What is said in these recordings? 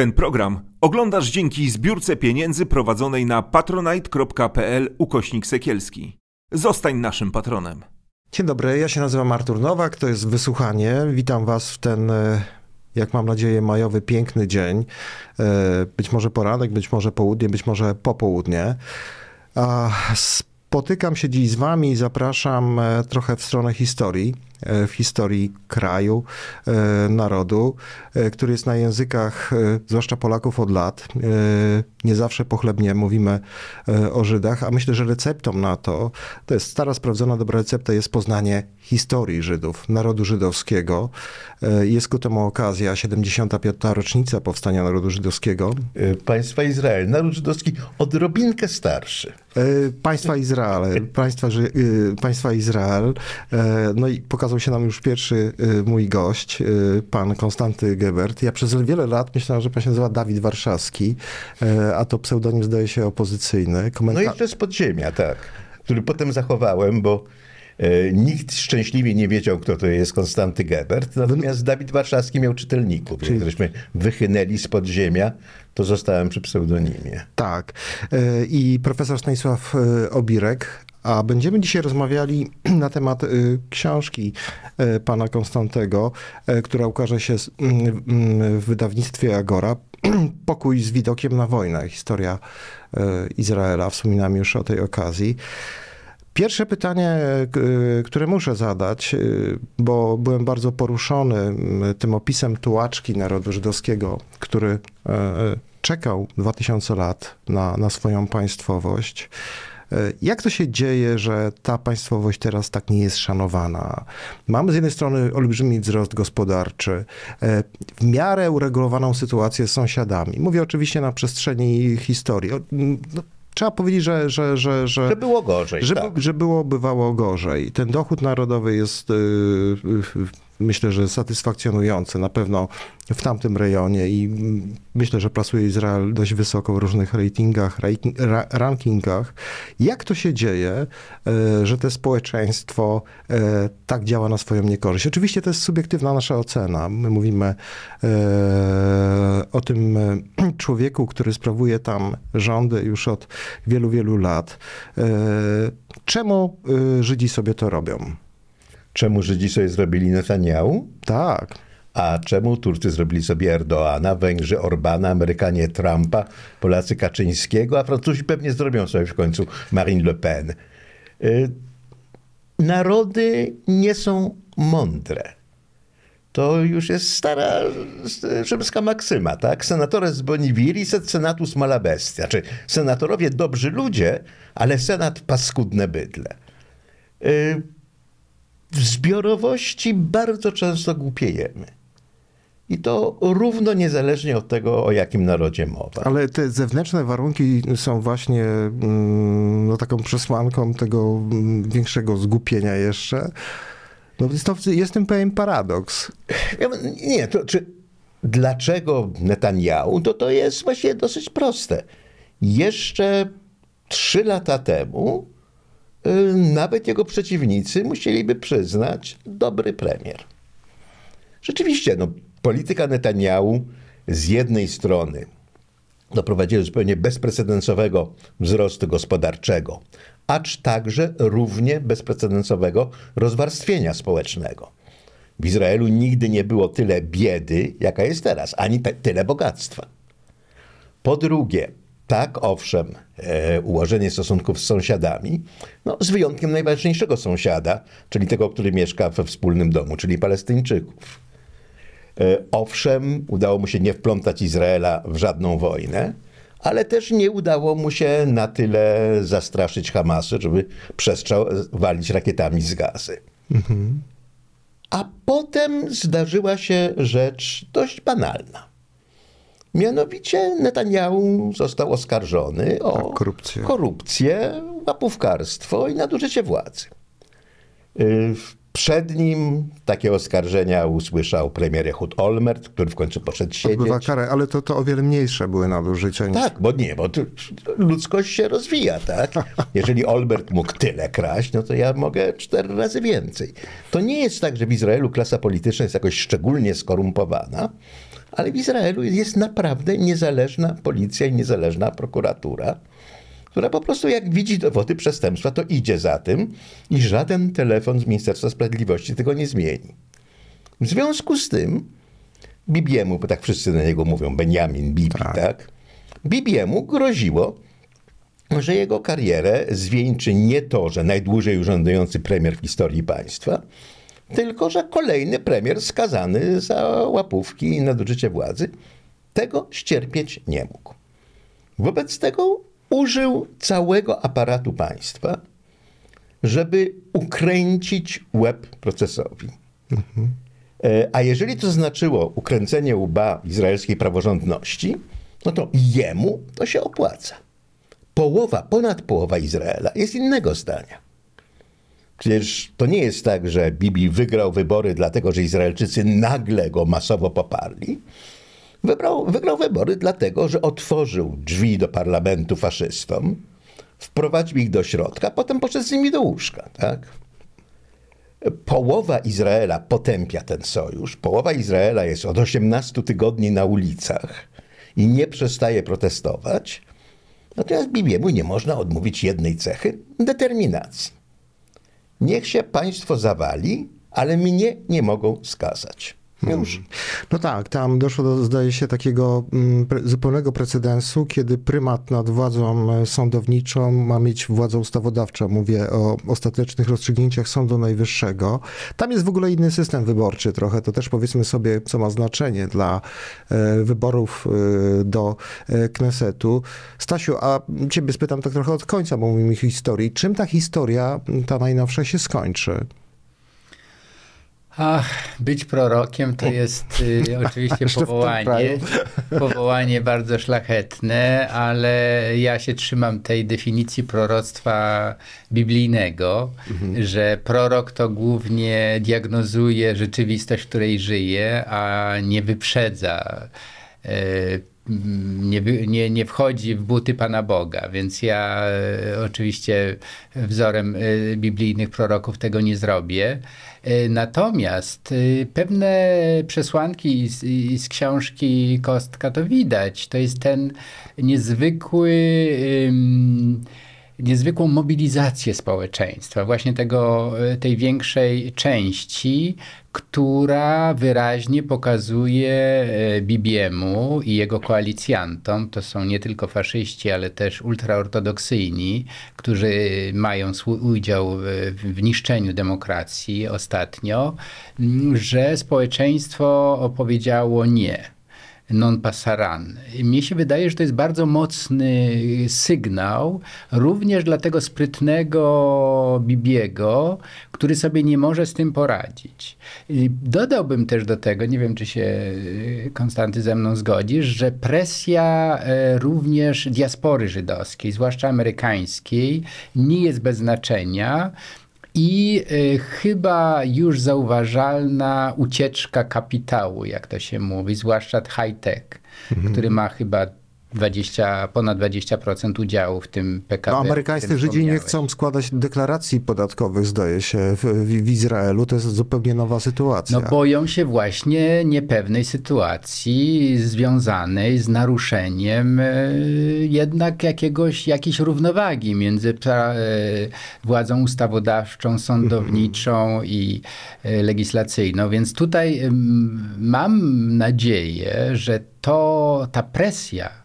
Ten program oglądasz dzięki zbiórce pieniędzy prowadzonej na patronite.pl ukośnik sekielski. Zostań naszym patronem. Dzień dobry, ja się nazywam Artur Nowak, to jest Wysłuchanie. Witam was w ten, e, jak mam nadzieję, majowy, piękny dzień. E, być może poranek, być może południe, być może popołudnie. Spotykam się dziś z wami i zapraszam e, trochę w stronę historii w historii kraju, narodu, który jest na językach, zwłaszcza Polaków od lat. Nie zawsze pochlebnie mówimy o Żydach, a myślę, że receptą na to, to jest stara, sprawdzona, dobra recepta, jest poznanie historii Żydów, narodu żydowskiego. Jest ku temu okazja 75. rocznica powstania narodu żydowskiego. Państwa Izrael, naród żydowski odrobinkę starszy. Państwa Izrael, państwa, państwa Izrael. No i pokazał się nam już pierwszy mój gość, pan Konstanty Gebert. Ja przez wiele lat myślałem, że pan się nazywa Dawid Warszawski, a to pseudonim zdaje się opozycyjny. Komenta... No i to z podziemia, tak, który potem zachowałem, bo e, nikt szczęśliwie nie wiedział, kto to jest Konstanty Gebert, natomiast Dawid Warszawski miał czytelników. Czyli... Gdyśmy wychynęli z podziemia, to zostałem przy pseudonimie. Tak. I profesor Stanisław Obirek, a będziemy dzisiaj rozmawiali na temat książki pana Konstantego, która ukaże się w wydawnictwie Agora. Pokój z widokiem na wojnę. Historia Izraela. Wspominam już o tej okazji. Pierwsze pytanie, które muszę zadać, bo byłem bardzo poruszony tym opisem tułaczki narodu żydowskiego, który czekał 2000 lat na, na swoją państwowość. Jak to się dzieje, że ta państwowość teraz tak nie jest szanowana? Mamy z jednej strony olbrzymi wzrost gospodarczy, w miarę uregulowaną sytuację z sąsiadami. Mówię oczywiście na przestrzeni historii. No, trzeba powiedzieć, że... Że, że, że, że było gorzej. Że, tak. że było, bywało gorzej. Ten dochód narodowy jest myślę, że satysfakcjonujący na pewno w tamtym rejonie i myślę, że plasuje Izrael dość wysoko w różnych ratingach, rankingach. Jak to się dzieje, że to społeczeństwo tak działa na swoją niekorzyść? Oczywiście to jest subiektywna nasza ocena. My mówimy o tym człowieku, który sprawuje tam rządy już od wielu, wielu lat. Czemu Żydzi sobie to robią? Czemu Żydzi sobie zrobili Netanyahu? Tak. A czemu Turcy zrobili sobie Erdoana, Węgrzy Orbana, Amerykanie Trumpa, Polacy Kaczyńskiego, a Francuzi pewnie zrobią sobie w końcu Marine Le Pen. Narody nie są mądre. To już jest stara rzymska maksyma, tak? Senatores boni viri, sed senatus mala bestia. Czy senatorowie dobrzy ludzie, ale senat paskudne bydle w zbiorowości bardzo często głupiejemy. I to równo niezależnie od tego, o jakim narodzie mowa. Ale te zewnętrzne warunki są właśnie no, taką przesłanką tego większego zgupienia jeszcze. No, to, jest tym pewien paradoks. Nie, to czy dlaczego Netanyahu? To to jest właśnie dosyć proste. Jeszcze trzy lata temu nawet jego przeciwnicy musieliby przyznać dobry premier. Rzeczywiście, no, polityka Netanyahu z jednej strony doprowadziła do zupełnie bezprecedensowego wzrostu gospodarczego, acz także równie bezprecedensowego rozwarstwienia społecznego. W Izraelu nigdy nie było tyle biedy, jaka jest teraz, ani tyle bogactwa. Po drugie, tak, owszem, e, ułożenie stosunków z sąsiadami, no, z wyjątkiem najważniejszego sąsiada, czyli tego, który mieszka we wspólnym domu, czyli Palestyńczyków. E, owszem, udało mu się nie wplątać Izraela w żadną wojnę, ale też nie udało mu się na tyle zastraszyć Hamasu, żeby przestrzał walić rakietami z gazy. Mhm. A potem zdarzyła się rzecz dość banalna. Mianowicie Netanyahu został oskarżony o tak, korupcję. korupcję, łapówkarstwo i nadużycie władzy. Y, przed nim takie oskarżenia usłyszał premier Ehud Olmert, który w końcu poszedł siedzieć. Odbywa karę, ale to, to o wiele mniejsze były nadużycia. Niż... Tak, bo nie, bo ludzkość się rozwija, tak? Jeżeli Olmert mógł tyle kraść, no to ja mogę cztery razy więcej. To nie jest tak, że w Izraelu klasa polityczna jest jakoś szczególnie skorumpowana, Ale w Izraelu jest naprawdę niezależna policja i niezależna prokuratura, która po prostu jak widzi dowody przestępstwa, to idzie za tym i żaden telefon z Ministerstwa Sprawiedliwości tego nie zmieni. W związku z tym Bibiemu, bo tak wszyscy na niego mówią, Benjamin Bibi, tak? Bibiemu groziło, że jego karierę zwieńczy nie to, że najdłużej urzędujący premier w historii państwa, tylko że kolejny premier skazany za łapówki i nadużycie władzy tego ścierpieć nie mógł. Wobec tego użył całego aparatu państwa, żeby ukręcić łeb procesowi. E, A jeżeli to znaczyło ukręcenie łba izraelskiej praworządności, no to jemu to się opłaca. Połowa, ponad połowa Izraela jest innego zdania. Przecież to nie jest tak, że Bibi wygrał wybory dlatego, że Izraelczycy nagle go masowo poparli. Wybrał, wygrał wybory dlatego, że otworzył drzwi do parlamentu faszystom, wprowadził ich do środka, potem poszedł z nimi do łóżka. Tak? Połowa Izraela potępia ten sojusz. Połowa Izraela jest od 18 tygodni na ulicach i nie przestaje protestować. Natomiast Bibiemu nie można odmówić jednej cechy determinacji. Niech się państwo zawali, ale mnie nie mogą skazać. Już. No tak, tam doszło do, zdaje się, takiego mm, pre, zupełnego precedensu, kiedy prymat nad władzą e, sądowniczą ma mieć władza ustawodawcza. Mówię o ostatecznych rozstrzygnięciach Sądu Najwyższego. Tam jest w ogóle inny system wyborczy trochę. To też powiedzmy sobie, co ma znaczenie dla e, wyborów e, do e, Knesetu. Stasiu, a ciebie spytam tak trochę od końca, bo mówimy historii. Czym ta historia, ta najnowsza, się skończy? Ach, być prorokiem to jest y, oczywiście powołanie, powołanie bardzo szlachetne, ale ja się trzymam tej definicji proroctwa biblijnego, że prorok to głównie diagnozuje rzeczywistość, w której żyje, a nie wyprzedza. y, nie, nie, nie wchodzi w buty Pana Boga, więc ja e, oczywiście wzorem e, biblijnych proroków tego nie zrobię. E, Natomiast e, pewne przesłanki z, z książki Kostka to widać. To jest ten niezwykły. Niezwykłą mobilizację społeczeństwa, właśnie tego, e, tej większej części, która wyraźnie pokazuje e, Bibiemu i jego koalicjantom, to są nie tylko faszyści, ale też ultraortodoksyjni, którzy mają swój udział w, niszczeniu demokracji ostatnio, że społeczeństwo opowiedziało nie non passaran. Mnie się wydaje, że to jest bardzo mocny sygnał, również dla tego sprytnego Bibiego, który sobie nie może z tym poradzić. Dodałbym też do tego, nie wiem czy się y, Konstanty ze mną zgodzisz, że presja e, również diaspory żydowskiej, zwłaszcza amerykańskiej, nie jest bez znaczenia. I y, chyba już zauważalna ucieczka kapitału, jak to się mówi, zwłaszcza high-tech, który ma chyba 20, ponad 20% udziału w tym PKB. No, amerykańscy Żydzi nie chcą składać deklaracji podatkowych, zdaje się, w, w, Izraelu. To jest zupełnie nowa sytuacja. No boją się właśnie niepewnej sytuacji związanej z naruszeniem e, jednak jakiegoś, jakiejś równowagi między e, władzą ustawodawczą, sądowniczą i e, legislacyjną. Więc tutaj mam nadzieję, że to ta presja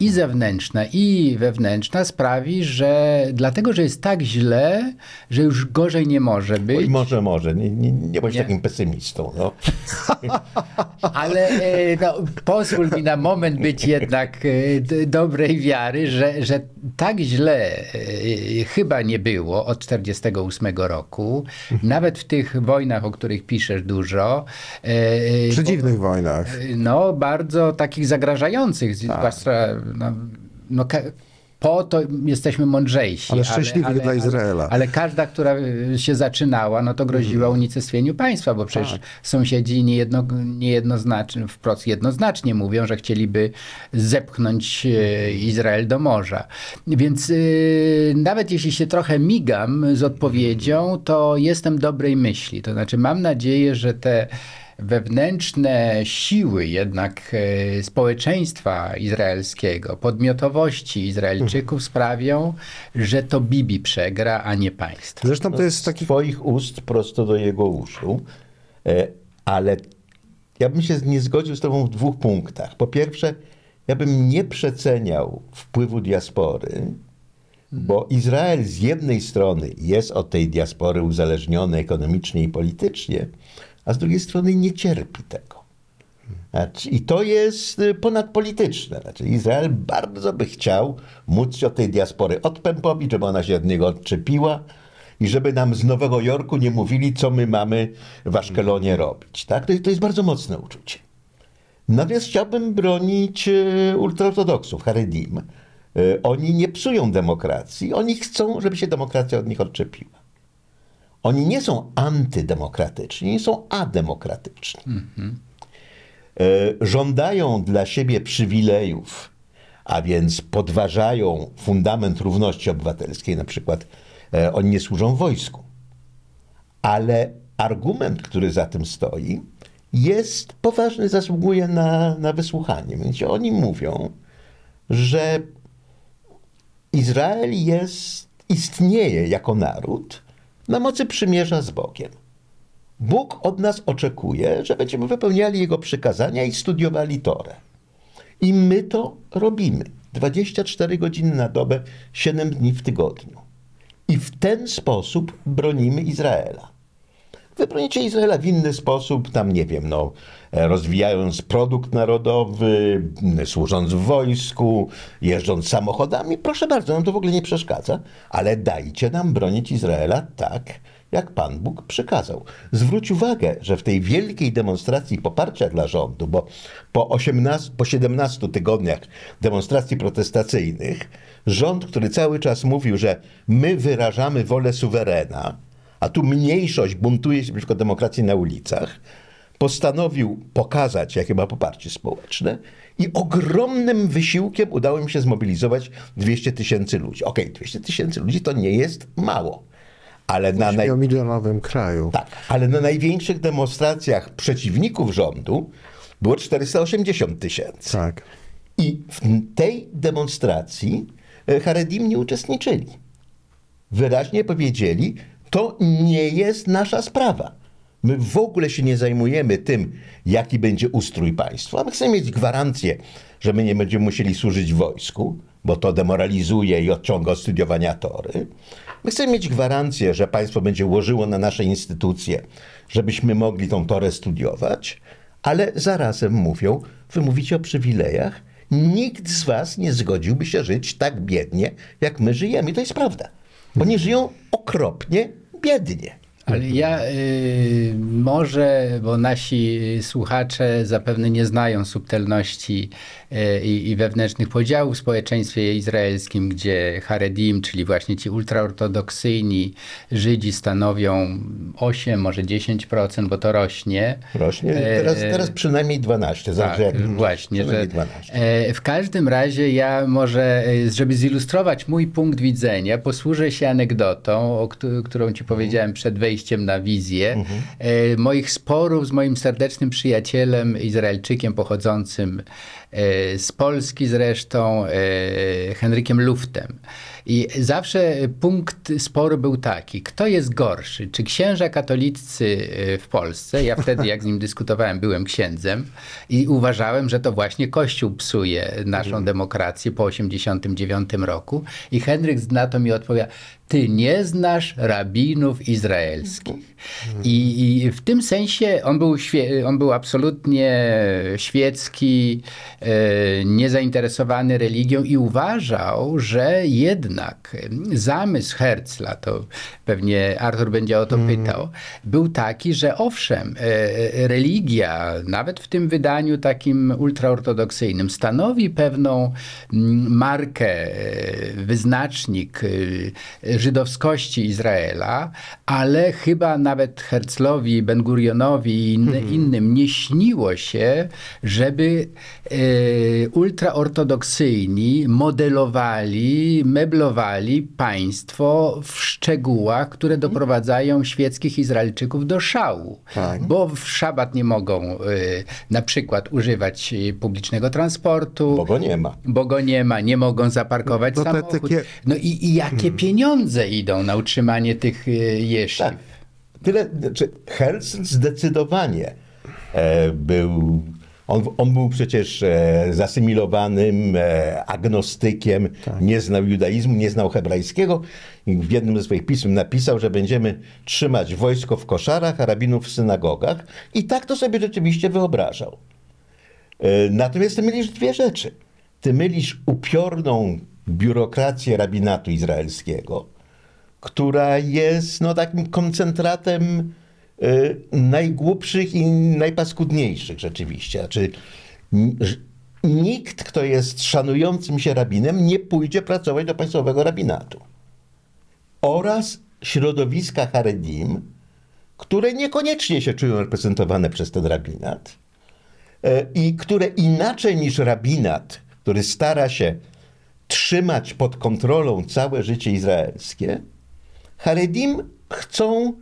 i zewnętrzna, i wewnętrzna sprawi, że dlatego, że jest tak źle, że już gorzej nie może być. Oj, może, może. Nie, nie, nie bądź Nie. takim pesymistą. No. Ale e, no, pozwól mi na moment być jednak e, dobrej wiary, że, że tak źle e, chyba nie było od 1948 roku. Nawet w tych wojnach, o których piszesz dużo. Przy bo- dziwnych wojnach. no, bardzo takich zagrażających, zwłaszcza no, no, po to jesteśmy mądrzejsi. Ale szczęśliwych dla Izraela. Ale, ale każda, która y, się zaczynała, no to groziła unicestwieniu państwa, bo przecież Tak. sąsiedzi niejedno, niejednoznacznie, wprost jednoznacznie mówią, że chcieliby zepchnąć e, Izrael do morza. Więc y, nawet jeśli się trochę migam z odpowiedzią, to jestem dobrej myśli. To znaczy mam nadzieję, że te wewnętrzne siły jednak e, społeczeństwa izraelskiego, podmiotowości Izraelczyków sprawią, że to Bibi przegra, a nie państwo. Zresztą to jest z taki... twoich ust prosto do jego uszu, E, ale ja bym się nie zgodził z tobą w dwóch punktach. Po pierwsze, ja bym nie przeceniał wpływu diaspory, bo Izrael z jednej strony jest od tej diaspory uzależniony ekonomicznie i politycznie, a z drugiej strony nie cierpi tego. Znaczy, I to jest y, ponadpolityczne. Znaczy, Izrael bardzo by chciał móc się od tej diaspory odpępowić, żeby ona się od niego odczepiła i żeby nam z Nowego Jorku nie mówili, co my mamy w Aszkelonie robić. Tak? To, to jest bardzo mocne uczucie. Natomiast chciałbym bronić y, ultraortodoksów, Haredim. Y, Oni nie psują demokracji, oni chcą, żeby się demokracja od nich odczepiła. Oni nie są antydemokratyczni, są ademokratyczni. E, żądają dla siebie przywilejów, a więc podważają fundament równości obywatelskiej, na przykład e, oni nie służą wojsku. Ale argument, który za tym stoi, jest poważny, zasługuje na, na wysłuchanie. Mianowicie oni mówią, że Izrael jest, istnieje jako naród na mocy przymierza z Bogiem. Bóg od nas oczekuje, że będziemy wypełniali Jego przykazania i studiowali Torę. I my to robimy. 24 godziny na dobę, 7 dni w tygodniu. I w ten sposób bronimy Izraela. Wy bronicie Izraela w inny sposób, tam nie wiem, no, e, rozwijając produkt narodowy, służąc w wojsku, jeżdżąc samochodami. Proszę bardzo, nam to w ogóle nie przeszkadza, ale dajcie nam bronić Izraela tak, jak Pan Bóg przykazał. Zwróć uwagę, że w tej wielkiej demonstracji poparcia dla rządu, bo po, 18, po 17 tygodniach demonstracji protestacyjnych, rząd, który cały czas mówił, że my wyrażamy wolę suwerena, a tu mniejszość buntuje się przeciwko demokracji na ulicach, postanowił pokazać, jakie ma poparcie społeczne i ogromnym wysiłkiem udało im się zmobilizować 200 tysięcy ludzi. Okej, 200 tysięcy ludzi to nie jest mało, ale na naj... milionowym kraju. Tak, ale na największych demonstracjach przeciwników rządu było 480 tysięcy. Tak. I w tej demonstracji e, Haredim nie uczestniczyli. Wyraźnie powiedzieli, to nie jest nasza sprawa. My w ogóle się nie zajmujemy tym, jaki będzie ustrój państwa. My chcemy mieć gwarancję, że my nie będziemy musieli służyć wojsku, bo to demoralizuje i odciąga od studiowania tory. My chcemy mieć gwarancję, że państwo będzie łożyło na nasze instytucje, żebyśmy mogli tą torę studiować, ale zarazem mówią, wy mówicie o przywilejach, nikt z was nie zgodziłby się żyć tak biednie, jak my żyjemy. I to jest prawda. Bo nie żyją okropnie biednie. Ale ja y, może, bo nasi słuchacze zapewne nie znają subtelności y, i, wewnętrznych podziałów w społeczeństwie izraelskim, gdzie Haredim, czyli właśnie ci ultraortodoksyjni Żydzi stanowią 8, może 10%, bo to rośnie. Rośnie. E, Teraz, teraz przynajmniej 12. Zależy Tak, właśnie, że przynajmniej 12. e, w każdym razie ja może, e, żeby zilustrować mój punkt widzenia, posłużę się anegdotą, o któ- którą ci powiedziałem przed wejściem na wizję, e, moich sporów z moim serdecznym przyjacielem, Izraelczykiem pochodzącym e, z Polski zresztą, e, Henrykiem Luftem. I zawsze punkt sporu był taki, kto jest gorszy? Czy księża katolicy w Polsce, ja wtedy jak z nim dyskutowałem, byłem księdzem i uważałem, że to właśnie Kościół psuje naszą demokrację po 89 roku i Henryk na to mi odpowiada, ty nie znasz rabinów izraelskich. I, I w tym sensie on był, on był absolutnie świecki, e, niezainteresowany religią i uważał, że jednak zamysł Herzla, to pewnie Artur będzie o to pytał, był taki, że owszem, e, religia, nawet w tym wydaniu takim ultraortodoksyjnym, stanowi pewną mm, markę, e, wyznacznik, e, żydowskości Izraela, ale chyba nawet Herzlowi, Ben Gurionowi i inny, innym nie śniło się, żeby e, ultraortodoksyjni modelowali, meblowali państwo w szczegółach, które doprowadzają świeckich Izraelczyków do szału. Tak. Bo w szabat nie mogą e, na przykład używać e, publicznego transportu, Bo go nie ma. bo go nie ma, nie mogą zaparkować No samochód. takie- No i, i jakie pieniądze idą na utrzymanie tych e, jeźdźców? Tak. Tyle, znaczy Herzl zdecydowanie e, był, on, on był przecież e, zasymilowanym e, agnostykiem, nie znał judaizmu, nie znał hebrajskiego i w jednym ze swoich pism napisał, że będziemy trzymać wojsko w koszarach, a rabinów w synagogach i tak to sobie rzeczywiście wyobrażał. E, Natomiast ty mylisz dwie rzeczy. Ty mylisz upiorną biurokrację rabinatu izraelskiego, która jest no, takim koncentratem y, najgłupszych i najpaskudniejszych rzeczywiście. Znaczy, nikt, kto jest szanującym się rabinem, nie pójdzie pracować do państwowego rabinatu. Oraz środowiska Haredim, które niekoniecznie się czują reprezentowane przez ten rabinat e, i które inaczej niż rabinat, który stara się trzymać pod kontrolą całe życie izraelskie, Haredim chcą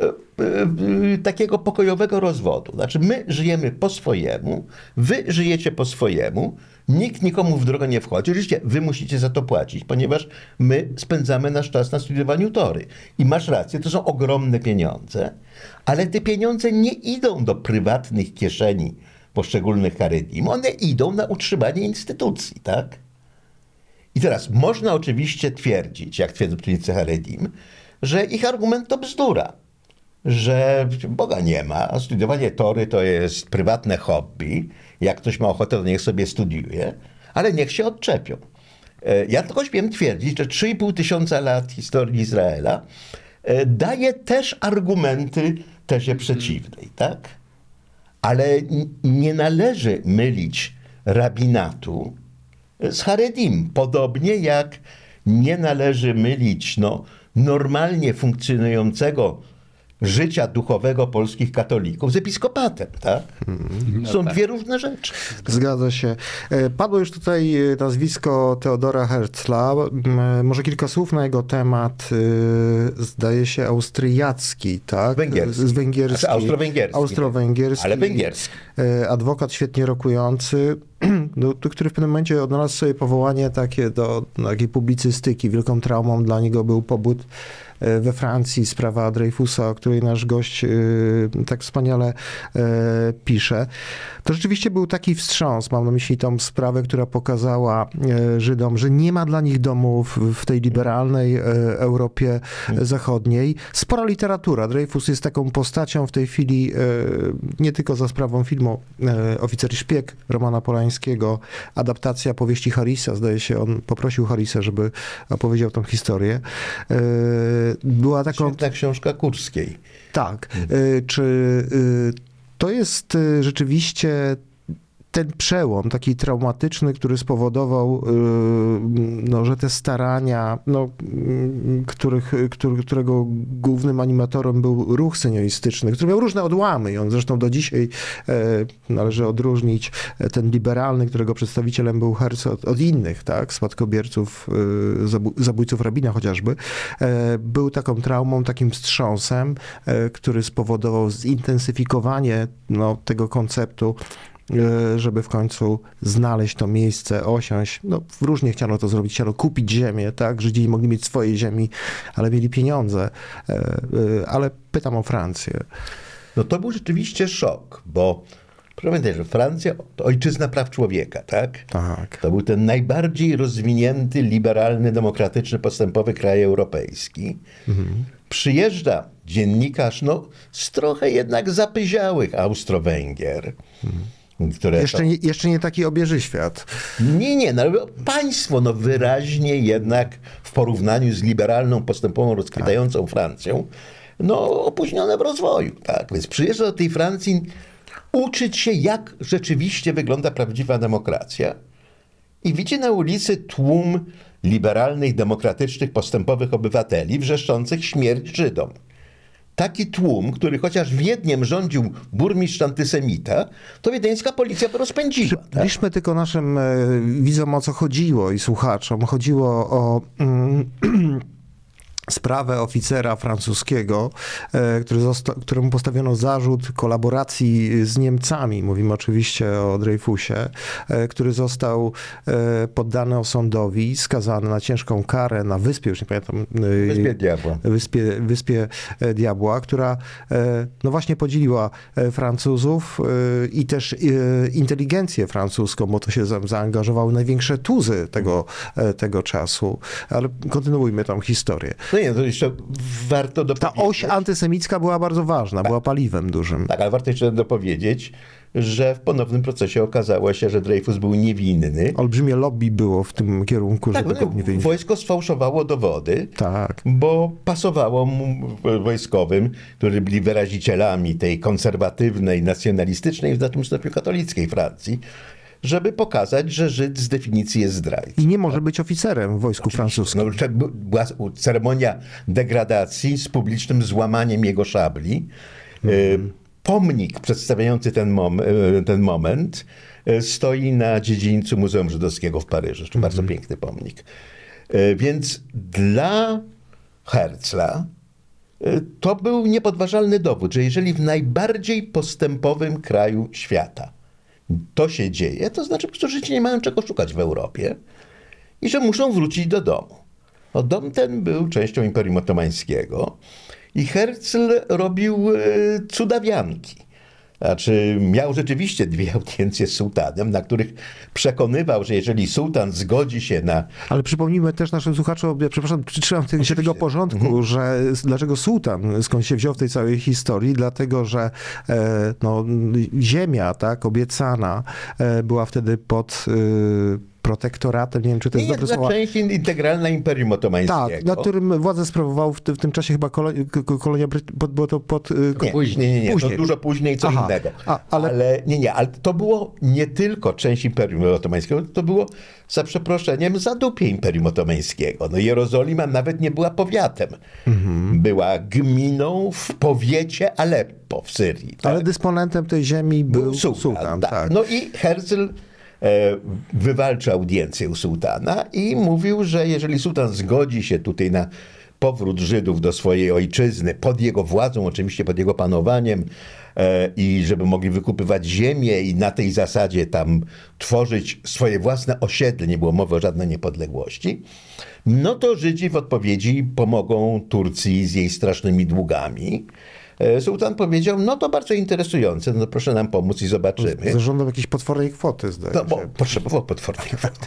e, e, takiego pokojowego rozwodu. Znaczy, my żyjemy po swojemu, wy żyjecie po swojemu, nikt nikomu w drogę nie wchodzi. Oczywiście, wy musicie za to płacić, ponieważ my spędzamy nasz czas na studiowaniu tory. I masz rację, to są ogromne pieniądze, ale te pieniądze nie idą do prywatnych kieszeni poszczególnych Haredim, one idą na utrzymanie instytucji, tak? I teraz można oczywiście twierdzić, jak twierdzą czynicy Haredim, że ich argument to bzdura, że Boga nie ma, a studiowanie tory to jest prywatne hobby. Jak ktoś ma ochotę, to niech sobie studiuje, ale niech się odczepią. E, Ja tylko śmiem twierdzić, że 3,5 tysiąca lat historii Izraela e, daje też argumenty tezie przeciwnej, tak? Ale nie należy mylić rabinatu z Haredim. Podobnie jak nie należy mylić no, normalnie funkcjonującego życia duchowego polskich katolików z episkopatem. Tak? Są dwie różne rzeczy. Zgadza się. E, Padło już tutaj e, nazwisko Teodora Herzla. M, Może kilka słów na jego temat. e, Zdaje się austriacki, tak? Węgierski. Z węgierski. Znaczy austro-węgierski. Austro-węgierski. Ale węgierski. E, Adwokat świetnie rokujący, no, to, który w pewnym momencie odnalazł sobie powołanie takie do no, takiej publicystyki. Wielką traumą dla niego był pobyt e, we Francji, sprawa Dreyfusa, o której nasz gość e, tak wspaniale e, pisze. To rzeczywiście był taki wstrząs, mam na myśli tą sprawę, która pokazała e, Żydom, że nie ma dla nich domów w tej liberalnej e, Europie Zachodniej. Spora literatura. Dreyfus jest taką postacią w tej chwili, e, nie tylko za sprawą filmu e, Oficer Szpieg Romana Polańskiego, adaptacja powieści Harrisa, zdaje się, on poprosił Harrisa, żeby opowiedział tą historię. Była taką Świetna książka Kurskiej. tak. Y, Czy y, to jest y, rzeczywiście ten przełom taki traumatyczny, który spowodował, y, no, że te starania, no, mm, których, który, którego głównym animatorem był ruch senioristyczny, który miał różne odłamy i on zresztą do dzisiaj e, należy odróżnić e, ten liberalny, którego przedstawicielem był Herz od, innych, tak, spadkobierców, zabu- zabójców rabina chociażby, e, był taką traumą, takim wstrząsem, e, który spowodował zintensyfikowanie no, tego konceptu e, żeby w końcu znaleźć to miejsce, osiąść. No, różnie chciano to zrobić, chciano kupić ziemię, tak? Żydzi nie mogli mieć swojej ziemi, ale mieli pieniądze. E, e, Ale pytam o Francję. No to był rzeczywiście szok, bo proszę pamiętać, że Francja to ojczyzna praw człowieka, tak? Tak. To był ten najbardziej rozwinięty, liberalny, demokratyczny, postępowy kraj europejski. Przyjeżdża dziennikarz, no, z trochę jednak zapyziałych Austro-Węgier, które Jeszcze nie, jeszcze nie taki obieży świat. nie, nie, no, ale państwo no, wyraźnie jednak w porównaniu z liberalną, postępową, rozkwitającą Francją, no opóźnione w rozwoju. Tak? Więc przyjeżdża do tej Francji uczyć się, jak rzeczywiście wygląda prawdziwa demokracja i widzi na ulicy tłum liberalnych, demokratycznych, postępowych obywateli wrzeszczących śmierć Żydom. Taki tłum, który chociaż Wiedniem rządził burmistrz antysemita, to wiedeńska policja by rozpędziła. Tak? Przybliżmy tylko naszym e, widzom o co chodziło i słuchaczom. Chodziło o mm, sprawę oficera francuskiego, e, który zosta- któremu postawiono zarzut kolaboracji z Niemcami. Mówimy oczywiście o Dreyfusie, e, który został e, poddany osądowi, skazany na ciężką karę na wyspie, już nie pamiętam. Wyspie Diabła. Wyspie, Wyspie Diabła, która no właśnie podzieliła Francuzów i też inteligencję francuską, bo to się za- zaangażowały największe tuzy tego, tego czasu. Ale kontynuujmy tą historię. No nie, to jeszcze warto Ta dopowiedzieć. oś antysemicka była bardzo ważna, była paliwem dużym. Tak, ale warto jeszcze dopowiedzieć, że w ponownym procesie okazało się, że Dreyfus był niewinny. Olbrzymie lobby było w tym kierunku, Tak, nie no, wojsko sfałszowało dowody. Tak. bo pasowało mu wojskowym, którzy byli wyrazicielami tej konserwatywnej, nacjonalistycznej, w znacznym stopniu katolickiej Francji, żeby pokazać, że Żyd z definicji jest zdrajcą. I nie może być oficerem w wojsku francuskim. No, bu- była ceremonia degradacji z publicznym złamaniem jego szabli. E, Pomnik przedstawiający ten, mom, e, ten moment e, stoi na dziedzińcu Muzeum Żydowskiego w Paryżu. To bardzo piękny pomnik. Więc dla Herzla to był niepodważalny dowód, że jeżeli w najbardziej postępowym kraju świata to się dzieje, to znaczy, że Żydzi nie mają czego szukać w Europie i że muszą wrócić do domu. No, dom ten był częścią Imperium Otomańskiego i Herzl robił e, cudawianki. Znaczy, miał rzeczywiście dwie audiencje z sułtanem, na których przekonywał, że jeżeli sułtan zgodzi się na Ale przypomnijmy też naszym słuchaczom, ja przepraszam, przytrzymam się Oczywiście. tego porządku, Mhm. że dlaczego sułtan, skąd się wziął w tej całej historii, dlatego, że e, no, ziemia, tak, obiecana, e, była wtedy pod e, protektoratem, nie wiem, czy to jest dobre słowo. część in- integralna Imperium Otomańskiego. Tak, nad którym władzę sprawował w, ty, w tym czasie chyba kolonia, Bryt- pod, było to pod... e, Nie, Później. nie, nie, nie. Później. To dużo później co Aha. innego. A, ale- ale... nie, nie, ale to było nie tylko część Imperium Otomańskiego, to było za przeproszeniem zadupie Imperium Otomańskiego. No Jerozolima nawet nie była powiatem. Mhm. Była gminą w powiecie Aleppo w Syrii. Tak? Ale dysponentem tej ziemi był, sułtan, tak. No i Herzl e, wywalczył audiencję u sułtana i mówił, że jeżeli sułtan zgodzi się tutaj na powrót Żydów do swojej ojczyzny, pod jego władzą, oczywiście pod jego panowaniem, e, i żeby mogli wykupywać ziemię i na tej zasadzie tam tworzyć swoje własne osiedle, nie było mowy o żadnej niepodległości, no to Żydzi w odpowiedzi pomogą Turcji z jej strasznymi długami. E, Sułtan powiedział, no to bardzo interesujące, no proszę nam pomóc i zobaczymy. Zażądał jakiejś potwornej kwoty, zdaje No, bo się. potrzebował potwornej kwoty.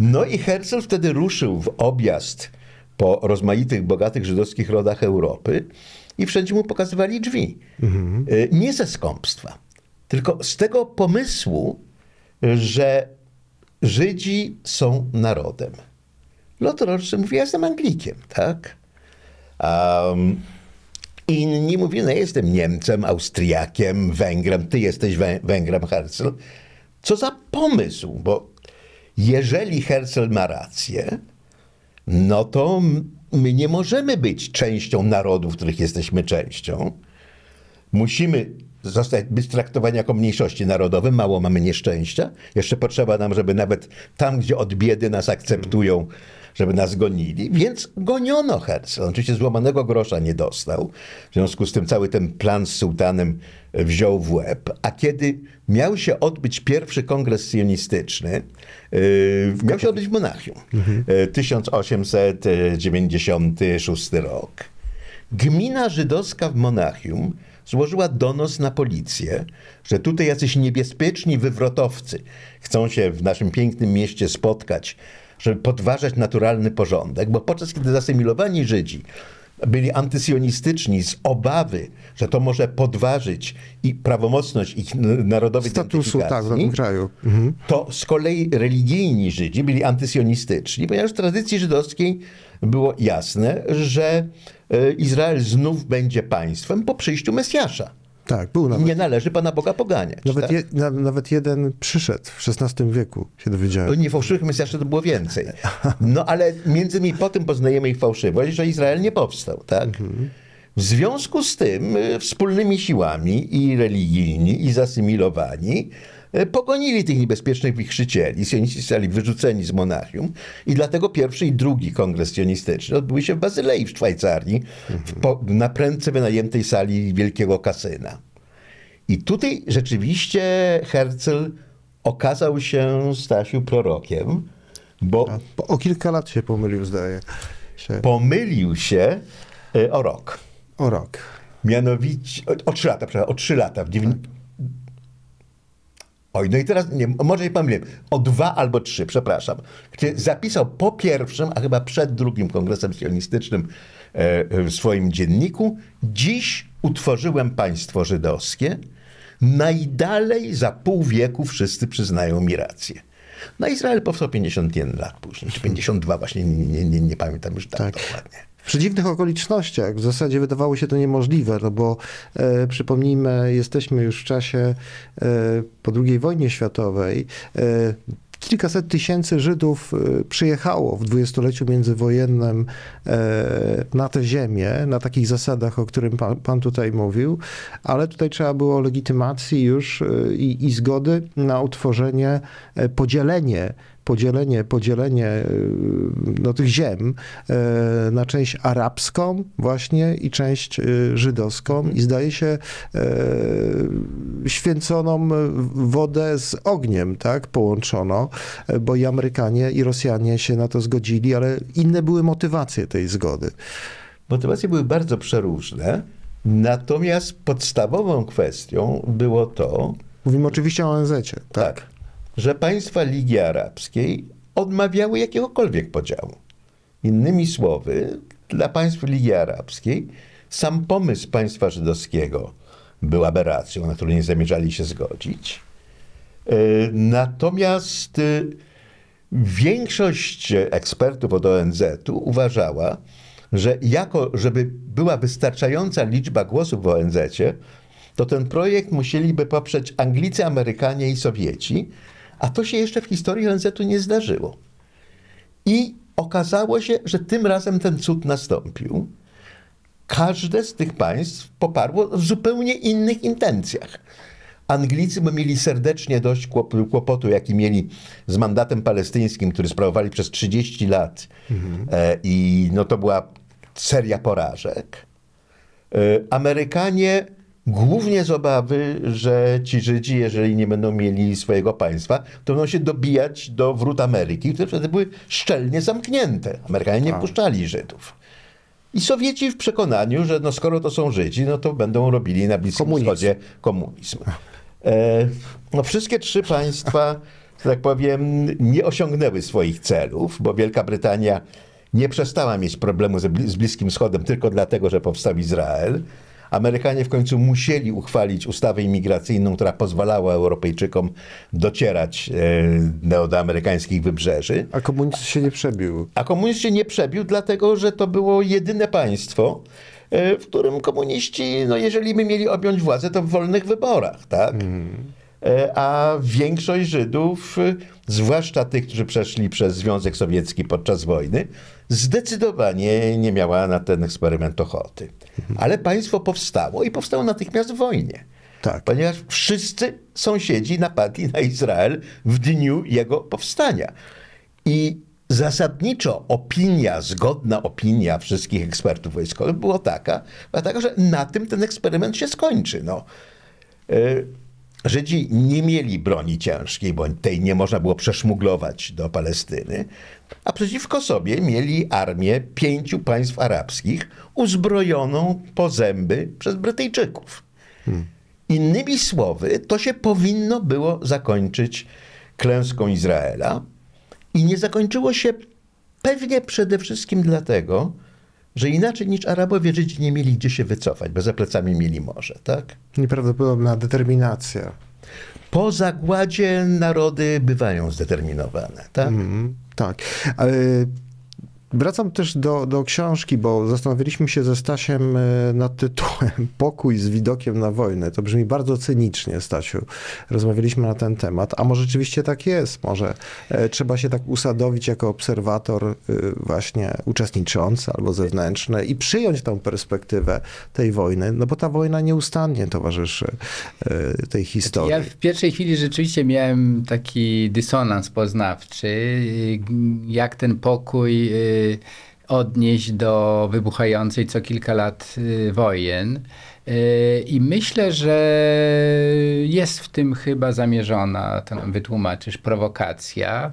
No i Herzl wtedy ruszył w objazd po rozmaitych, bogatych żydowskich rodach Europy i wszędzie mu pokazywali drzwi. Y, Nie ze skąpstwa, tylko z tego pomysłu, że Żydzi są narodem. Lot Rothschild mówi, ja jestem Anglikiem, tak? Um, inni mówią, no jestem Niemcem, Austriakiem, Węgrem, ty jesteś Wę- Węgrem, Herzl. Co za pomysł, bo jeżeli Herzl ma rację, no to my nie możemy być częścią narodów, których jesteśmy częścią. Musimy zostać, być traktowani jako mniejszości narodowe. Mało mamy nieszczęścia. Jeszcze potrzeba nam, żeby nawet tam, gdzie od biedy nas akceptują, żeby nas gonili. Więc goniono Herzl. Oczywiście złamanego grosza nie dostał. W związku z tym cały ten plan z sułtanem wziął w łeb. A kiedy miał się odbyć pierwszy kongres sionistyczny, yy, miał się odbyć w Monachium. Yy, 1896 rok. Gmina żydowska w Monachium złożyła donos na policję, że tutaj jacyś niebezpieczni wywrotowcy chcą się w naszym pięknym mieście spotkać, żeby podważać naturalny porządek, bo podczas kiedy zasymilowani Żydzi byli antysionistyczni z obawy, że to może podważyć i prawomocność ich narodowej Statusu, tak, w danym kraju. Mhm. to z kolei religijni Żydzi byli antysionistyczni, ponieważ w tradycji żydowskiej było jasne, że e, Izrael znów będzie państwem po przyjściu Mesjasza. Tak, był nawet. Nie należy Pana Boga poganiać. Nawet, tak? je, na, nawet jeden przyszedł w XVI wieku, się dowiedziałem. nie fałszywych mesjaszy to było więcej. No ale między innymi po tym poznajemy ich fałszywość, że Izrael nie powstał, tak? W związku z tym y, wspólnymi siłami i religijni, i zasymilowani pogonili tych niebezpiecznych wichrzycieli. Sioniści zostali wyrzuceni z Monachium i dlatego pierwszy i drugi kongres sionistyczny odbyły się w Bazylei w Szwajcarii, w po, na prędce wynajętej sali wielkiego kasyna. I tutaj rzeczywiście Herzl okazał się, Stasiu, prorokiem, bo Po, o kilka lat się pomylił, zdaje się. pomylił się y, o rok. O rok. Mianowicie, o, o trzy lata, przepraszam, o trzy lata. W dziewię... Oj, no i teraz, nie, może nie pomyliłem, o dwa albo trzy, przepraszam. Gdzie zapisał po pierwszym, a chyba przed drugim kongresem sionistycznym e, w swoim dzienniku, dziś utworzyłem państwo żydowskie, najdalej za pół wieku wszyscy przyznają mi rację. No Izrael powstał 51 lat później, czy 52 właśnie, nie, nie, nie, nie pamiętam już tak, Tak. dokładnie. W przedziwnych okolicznościach w zasadzie wydawało się to niemożliwe, no bo e, przypomnijmy, jesteśmy już w czasie e, po II wojnie światowej. E, Kilkaset tysięcy Żydów e, przyjechało w dwudziestoleciu międzywojennym e, na tę ziemię, na takich zasadach, o którym pan, pan tutaj mówił, ale tutaj trzeba było legitymacji już e, i, i zgody na utworzenie, podzielenie podzielenie, podzielenie y, no, tych ziem e, na część arabską właśnie i część y, żydowską i zdaje się święconą wodę z ogniem, tak, połączono, bo i Amerykanie i Rosjanie się na to zgodzili, ale inne były motywacje tej zgody. Motywacje były bardzo przeróżne, natomiast podstawową kwestią było to, Mówimy oczywiście o ONZ-cie, tak? tak, że państwa Ligi Arabskiej odmawiały jakiegokolwiek podziału. Innymi słowy, dla państw Ligi Arabskiej sam pomysł państwa żydowskiego był aberracją, na którą nie zamierzali się zgodzić. E, Natomiast e, większość ekspertów od ONZ-u uważała, że jako, żeby była wystarczająca liczba głosów w ONZ-cie, to ten projekt musieliby poprzeć Anglicy, Amerykanie i Sowieci, a to się jeszcze w historii ONZ-u nie zdarzyło. I okazało się, że tym razem ten cud nastąpił. Każde z tych państw poparło w zupełnie innych intencjach. Anglicy by mieli serdecznie dość kłop- kłopotu, jaki mieli z mandatem palestyńskim, który sprawowali przez 30 lat. E, I no to była seria porażek. E, Amerykanie głównie z obawy, że ci Żydzi, jeżeli nie będą mieli swojego państwa, to będą się dobijać do wrót Ameryki, które wtedy były szczelnie zamknięte. Amerykanie nie wpuszczali Żydów. I Sowieci w przekonaniu, że no skoro to są Żydzi, no to będą robili na Bliskim Komunizm. Wschodzie komunizm. E, no wszystkie trzy państwa, że tak powiem, nie osiągnęły swoich celów, bo Wielka Brytania nie przestała mieć problemu z Bliskim Wschodem tylko dlatego, że powstał Izrael. Amerykanie w końcu musieli uchwalić ustawę imigracyjną, która pozwalała Europejczykom docierać e, do, amerykańskich wybrzeży. A komunizm się nie przebił. A komunizm się nie przebił, dlatego że to było jedyne państwo, e, w którym komuniści, no jeżeli by mieli objąć władzę, to w wolnych wyborach, tak? E, A większość Żydów, e, zwłaszcza tych, którzy przeszli przez Związek Sowiecki podczas wojny, zdecydowanie nie miała na ten eksperyment ochoty. Ale państwo powstało i powstało natychmiast w wojnie. Tak. Ponieważ wszyscy sąsiedzi napadli na Izrael w dniu jego powstania. I zasadniczo opinia, zgodna opinia wszystkich ekspertów wojskowych była taka, była taka że na tym ten eksperyment się skończy. No. Y, Żydzi nie mieli broni ciężkiej, bo tej nie można było przeszmuglować do Palestyny, a przeciwko sobie mieli armię pięciu państw arabskich uzbrojoną po zęby przez Brytyjczyków. Innymi słowy, to się powinno było zakończyć klęską Izraela i nie zakończyło się pewnie przede wszystkim dlatego, że inaczej niż Arabowie Żydzi nie mieli gdzie się wycofać, bo za plecami mieli morze, tak? Nieprawdopodobna determinacja. Po zagładzie narody bywają zdeterminowane, tak? Mhm, tak. Ale Wracam też do, do książki, bo zastanawialiśmy się ze Stasiem e, nad tytułem Pokój z widokiem na wojnę. To brzmi bardzo cynicznie, Stasiu. Rozmawialiśmy na ten temat, a może rzeczywiście tak jest. Może e, trzeba się tak usadowić jako obserwator e, właśnie uczestniczący albo zewnętrzny i przyjąć tą perspektywę tej wojny, no bo ta wojna nieustannie towarzyszy tej historii. Ja w pierwszej chwili rzeczywiście miałem taki dysonans poznawczy, jak ten pokój odnieść do wybuchającej co kilka lat y, wojen. Y, I myślę, że jest w tym chyba zamierzona, to nam wytłumaczysz, prowokacja,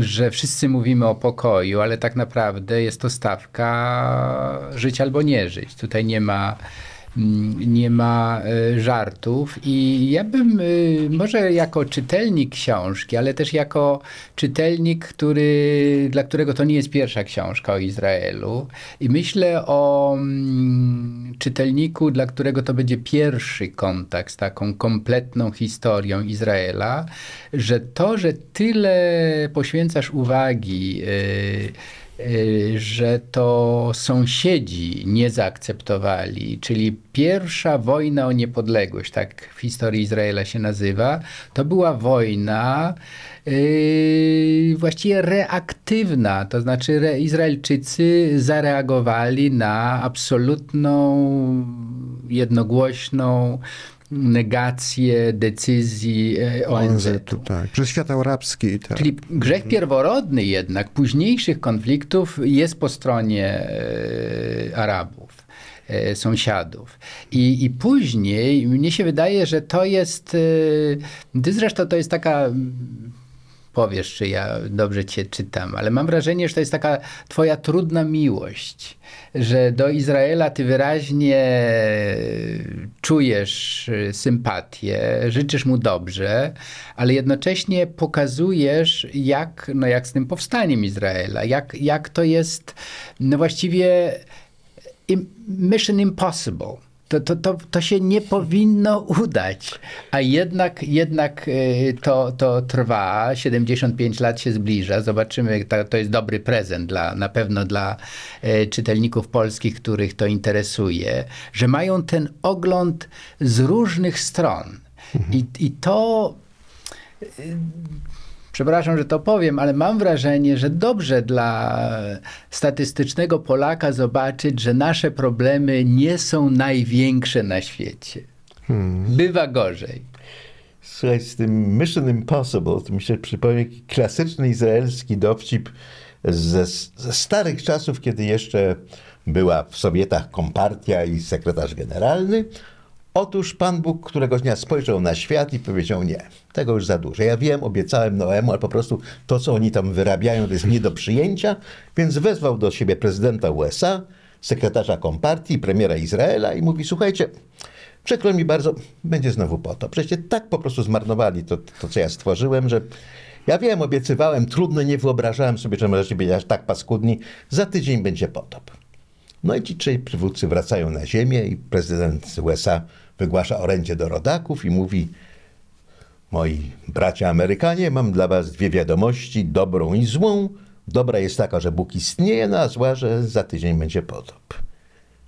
że wszyscy mówimy o pokoju, ale tak naprawdę jest to stawka żyć albo nie żyć. Tutaj nie ma nie ma e, żartów. I ja bym y, może jako czytelnik książki, ale też jako czytelnik, który, dla którego to nie jest pierwsza książka o Izraelu. I myślę o mm, czytelniku, dla którego to będzie pierwszy kontakt z taką kompletną historią Izraela, że to, że tyle poświęcasz uwagi y, że to sąsiedzi nie zaakceptowali, czyli pierwsza wojna o niepodległość, tak w historii Izraela się nazywa, to była wojna yy, właściwie reaktywna, to znaczy re, Izraelczycy zareagowali na absolutną, jednogłośną negację decyzji e, ONZ. ONZ-u, tak. Przez świat arabski. Tak. Czyli grzech pierworodny jednak późniejszych konfliktów jest po stronie e, Arabów, e, sąsiadów. I, I później mnie się wydaje, że to jest, zresztą to jest taka powiesz, czy ja dobrze cię czytam, ale mam wrażenie, że to jest taka twoja trudna miłość, że do Izraela ty wyraźnie czujesz y, sympatię, życzysz mu dobrze, ale jednocześnie pokazujesz, jak, no jak z tym powstaniem Izraela, jak, jak to jest no właściwie mission impossible. To, to, to, to się nie powinno udać, a jednak, jednak y, to, to trwa, 75 lat się zbliża, zobaczymy, to, to jest dobry prezent dla, na pewno dla y, czytelników polskich, których to interesuje, że mają ten ogląd z różnych stron. I, i to przepraszam, że to powiem, ale mam wrażenie, że dobrze dla statystycznego Polaka zobaczyć, że nasze problemy nie są największe na świecie. Bywa gorzej. Słuchaj, z tym Mission Impossible, to mi się przypomina klasyczny izraelski dowcip ze, ze starych czasów, kiedy jeszcze była w Sowietach kompartia i sekretarz generalny. Otóż Pan Bóg któregoś dnia spojrzał na świat i powiedział: Nie, tego już za dużo. Ja wiem, obiecałem Noemu, ale po prostu to, co oni tam wyrabiają, to jest nie do przyjęcia, więc wezwał do siebie prezydenta USA, sekretarza kompartii, premiera Izraela i mówi: Słuchajcie, przykro mi bardzo, będzie znowu potop. Przecież tak po prostu zmarnowali to, to co ja stworzyłem, że ja wiem, obiecywałem, trudno, nie wyobrażałem sobie, że możecie być aż tak paskudni. Za tydzień będzie potop. No i ci trzej przywódcy wracają na ziemię i prezydent USA wygłasza orędzie do rodaków i mówi moi bracia Amerykanie, mam dla was dwie wiadomości, dobrą i złą. Dobra jest taka, że Bóg istnieje, no a zła, że za tydzień będzie potop.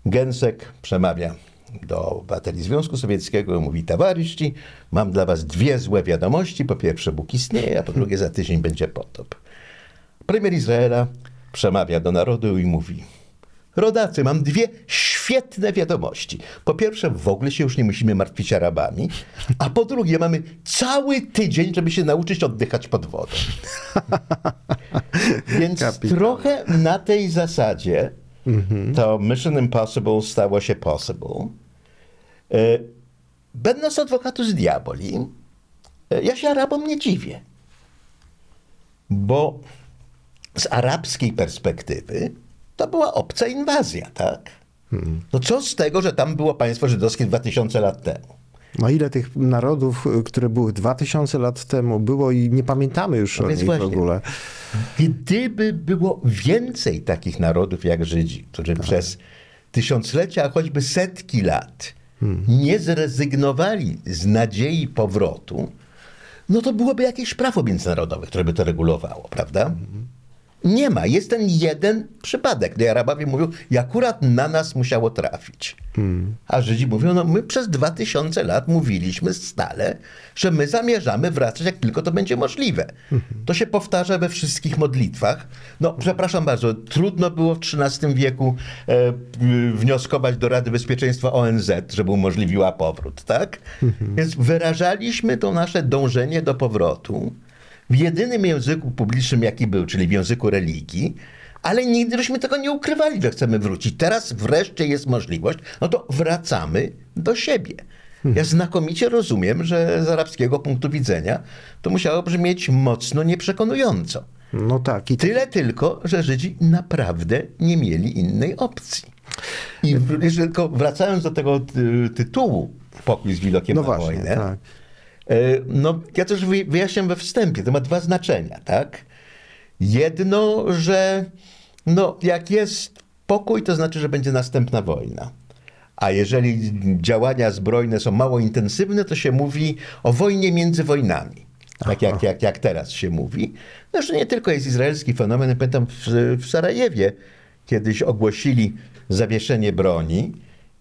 Gęsek przemawia do obywateli Związku Sowieckiego i mówi, towarzyści, mam dla was dwie złe wiadomości. Po pierwsze, Bóg istnieje, a po drugie, za tydzień będzie potop. Premier Izraela przemawia do narodu i mówi, Rodacy, mam dwie świetne wiadomości. Po pierwsze, w ogóle się już nie musimy martwić Arabami, a po drugie, mamy cały tydzień, żeby się nauczyć oddychać pod wodą. Więc Kapitalne. trochę na tej zasadzie to Mission Impossible stało się possible. E, Będąc adwokatus diaboli, e, ja się Arabom nie dziwię. Bo z arabskiej perspektywy to była obca inwazja, tak? No co z tego, że tam było państwo żydowskie 2000 lat temu? No ile tych narodów, które były 2000 lat temu było i nie pamiętamy już No o nich właśnie. w ogóle. Gdyby było więcej takich narodów jak Żydzi, którzy przez tysiąclecia, a choćby setki lat nie zrezygnowali z nadziei powrotu, no to byłoby jakieś prawo międzynarodowe, które by to regulowało, prawda? Nie ma. Jest ten jeden przypadek. No, Arabowie mówią, i akurat na nas musiało trafić. A Żydzi mówią, no my przez dwa tysiące lat mówiliśmy stale, że my zamierzamy wracać, jak tylko to będzie możliwe. To się powtarza we wszystkich modlitwach. No, przepraszam bardzo, trudno było w XIII wieku e, wnioskować do Rady Bezpieczeństwa ONZ, żeby umożliwiła powrót, tak? Więc wyrażaliśmy to nasze dążenie do powrotu w jedynym języku publicznym, jaki był, czyli w języku religii, ale nigdy żeśmy tego nie ukrywali, że chcemy wrócić. Teraz wreszcie jest możliwość, no to wracamy do siebie. Ja znakomicie rozumiem, że z arabskiego punktu widzenia to musiało brzmieć mocno nieprzekonująco. No tak. I Tyle tylko, że Żydzi naprawdę nie mieli innej opcji. I jeszcze tylko wracając do tego ty, tytułu Pokój z widokiem no na właśnie, wojnę, tak. E, No, ja też wy- wyjaśniam we wstępie, to ma dwa znaczenia, tak? Jedno, że no, jak jest pokój, to znaczy, że będzie następna wojna. A jeżeli działania zbrojne są mało intensywne, to się mówi o wojnie między wojnami. Tak jak, jak, jak teraz się mówi. Zresztą nie tylko jest izraelski fenomen. Pamiętam w, w Sarajewie kiedyś ogłosili zawieszenie broni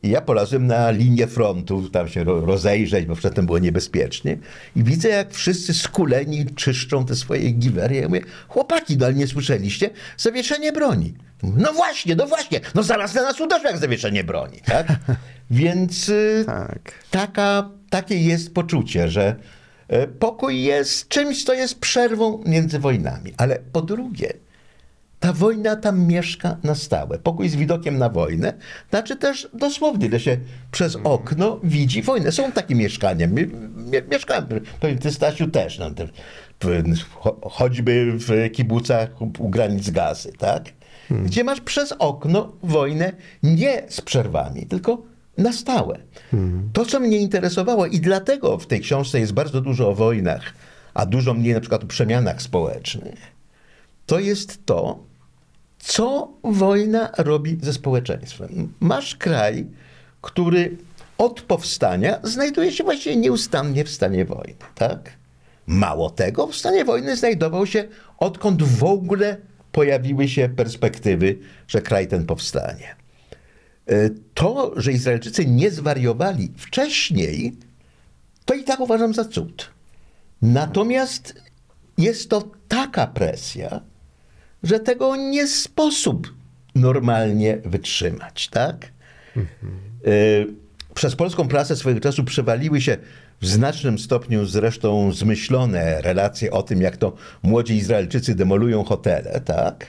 i ja polazłem na linię frontu, tam się ro- rozejrzeć, bo przedtem było niebezpiecznie. I widzę, jak wszyscy skuleni czyszczą te swoje giwery. Ja mówię, chłopaki, no ale nie słyszeliście? Zawieszenie broni. No właśnie, no właśnie. No zaraz na nas uderzy jak zawieszenie broni, tak? Więc y, Tak. taka, takie jest poczucie, że e, pokój jest czymś, co jest przerwą między wojnami. Ale po drugie, ta wojna tam mieszka na stałe. Pokój z widokiem na wojnę, znaczy też dosłownie, że się przez okno widzi wojnę. Są takie mieszkania. Mie- mie- Mieszkałem, pewnie ty Stasiu też, no, te- choćby w kibucach u granic gazy, tak? Gdzie masz przez okno wojnę nie z przerwami, tylko na stałe. To, co mnie interesowało i dlatego w tej książce jest bardzo dużo o wojnach, a dużo mniej na przykład o przemianach społecznych, to jest to, co wojna robi ze społeczeństwem. Masz kraj, który od powstania znajduje się właściwie nieustannie w stanie wojny, tak? Mało tego, w stanie wojny znajdował się odkąd w ogóle pojawiły się perspektywy, że kraj ten powstanie. E, To, że Izraelczycy nie zwariowali wcześniej, to i tak uważam za cud. Natomiast jest to taka presja, że tego nie sposób normalnie wytrzymać, tak? Y, Przez polską prasę swojego czasu przewaliły się w znacznym stopniu zresztą zmyślone relacje o tym, jak to młodzi Izraelczycy demolują hotele, tak?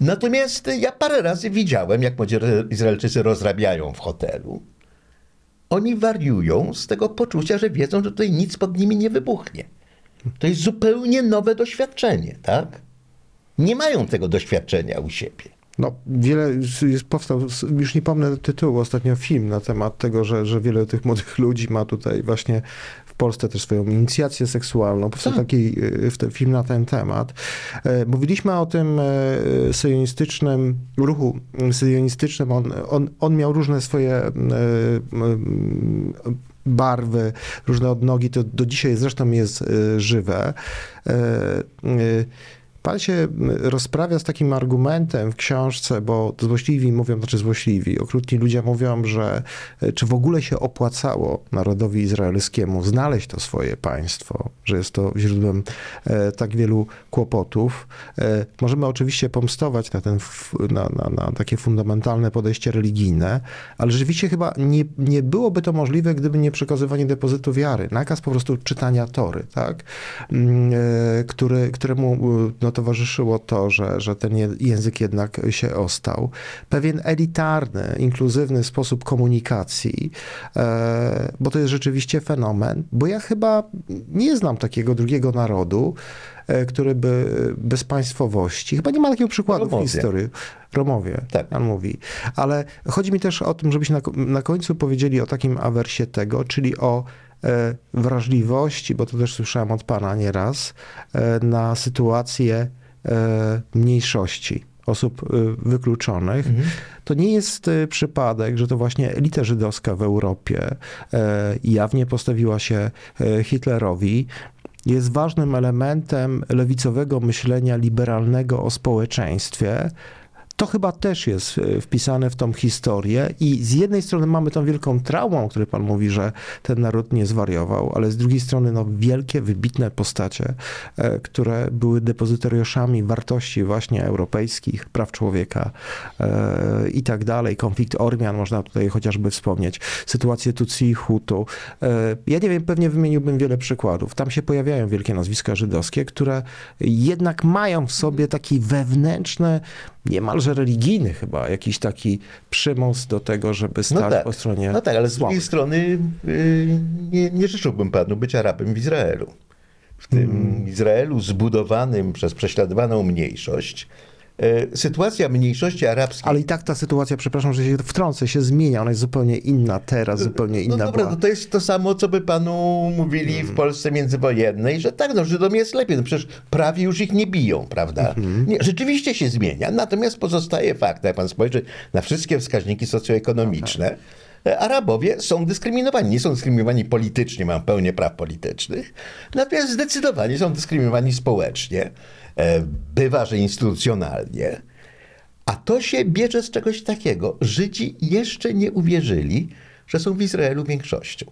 Natomiast ja parę razy widziałem, jak młodzi Izraelczycy rozrabiają w hotelu. Oni wariują z tego poczucia, że wiedzą, że tutaj nic pod nimi nie wybuchnie. To jest zupełnie nowe doświadczenie, tak? Nie mają tego doświadczenia u siebie. No, wiele jest, powstał, już nie pomnę tytułu, ostatnio film na temat tego, że, że wiele tych młodych ludzi ma tutaj właśnie w Polsce też swoją inicjację seksualną. Powstał Tak. taki y, film na ten temat. E, Mówiliśmy o tym e, syjonistycznym ruchu syjonistycznym. On, on, on miał różne swoje barwy, różne odnogi. To do dzisiaj zresztą jest e, żywe. Pan się rozprawia z takim argumentem w książce, bo złośliwi mówią, znaczy złośliwi, okrutni ludzie mówią, że e, czy w ogóle się opłacało narodowi izraelskiemu znaleźć to swoje państwo, że jest to źródłem e, tak wielu kłopotów. E, możemy oczywiście pomstować na, ten, na, na, na takie fundamentalne podejście religijne, ale rzeczywiście chyba nie, nie byłoby to możliwe, gdyby nie przekazywanie depozytu wiary. Nakaz po prostu czytania Tory, tak? Mm, który, któremu e, towarzyszyło to, że, że ten język jednak się ostał. Pewien elitarny, inkluzywny sposób komunikacji, e, bo to jest rzeczywiście fenomen, bo ja chyba nie znam takiego drugiego narodu, e, który by bez państwowości, chyba nie ma takiego przykładu Romowie. w historii. Romowie, Tak. pan mówi. Ale chodzi mi też o tym, żebyśmy na, na końcu powiedzieli o takim awersie tego, czyli o wrażliwości, bo to też słyszałem od pana nieraz, e, na sytuację e, mniejszości osób e, wykluczonych. To nie jest e, przypadek, że to właśnie elita żydowska w Europie e, jawnie postawiła się e, Hitlerowi jest ważnym elementem lewicowego myślenia liberalnego o społeczeństwie. To chyba też jest e, wpisane w tą historię i z jednej strony mamy tą wielką traumę, o której pan mówi, że ten naród nie zwariował, ale z drugiej strony no, wielkie, wybitne postacie, e, które były depozytoriuszami wartości właśnie europejskich, praw człowieka e, i tak dalej. Konflikt Ormian można tutaj chociażby wspomnieć, sytuację Tutsi i Hutu. Ja nie wiem, pewnie wymieniłbym wiele przykładów. Tam się pojawiają wielkie nazwiska żydowskie, które jednak mają w sobie taki wewnętrzny, niemalże religijny chyba, jakiś taki przymus do tego, żeby stać No tak, po stronie no tak ale z drugiej słabych. strony y, nie, nie życzyłbym panu być Arabem w Izraelu. W tym Hmm. Izraelu zbudowanym przez prześladowaną mniejszość, sytuacja mniejszości arabskiej Ale i tak ta sytuacja, przepraszam, że się wtrącę, się zmienia. Ona jest zupełnie inna teraz, zupełnie inna No dobra, była. no to jest to samo, co by panu mówili Mhm. w Polsce międzywojennej, że tak, no Żydom jest lepiej, no przecież prawie już ich nie biją, prawda? Mhm. Nie, rzeczywiście się zmienia, natomiast pozostaje fakt, jak pan spojrzy na wszystkie wskaźniki socjoekonomiczne, e, Arabowie są dyskryminowani. Nie są dyskryminowani politycznie, mają pełnię praw politycznych, natomiast zdecydowanie są dyskryminowani społecznie, e, bywa, że instytucjonalnie. A to się bierze z czegoś takiego. Żydzi jeszcze nie uwierzyli, że są w Izraelu większością.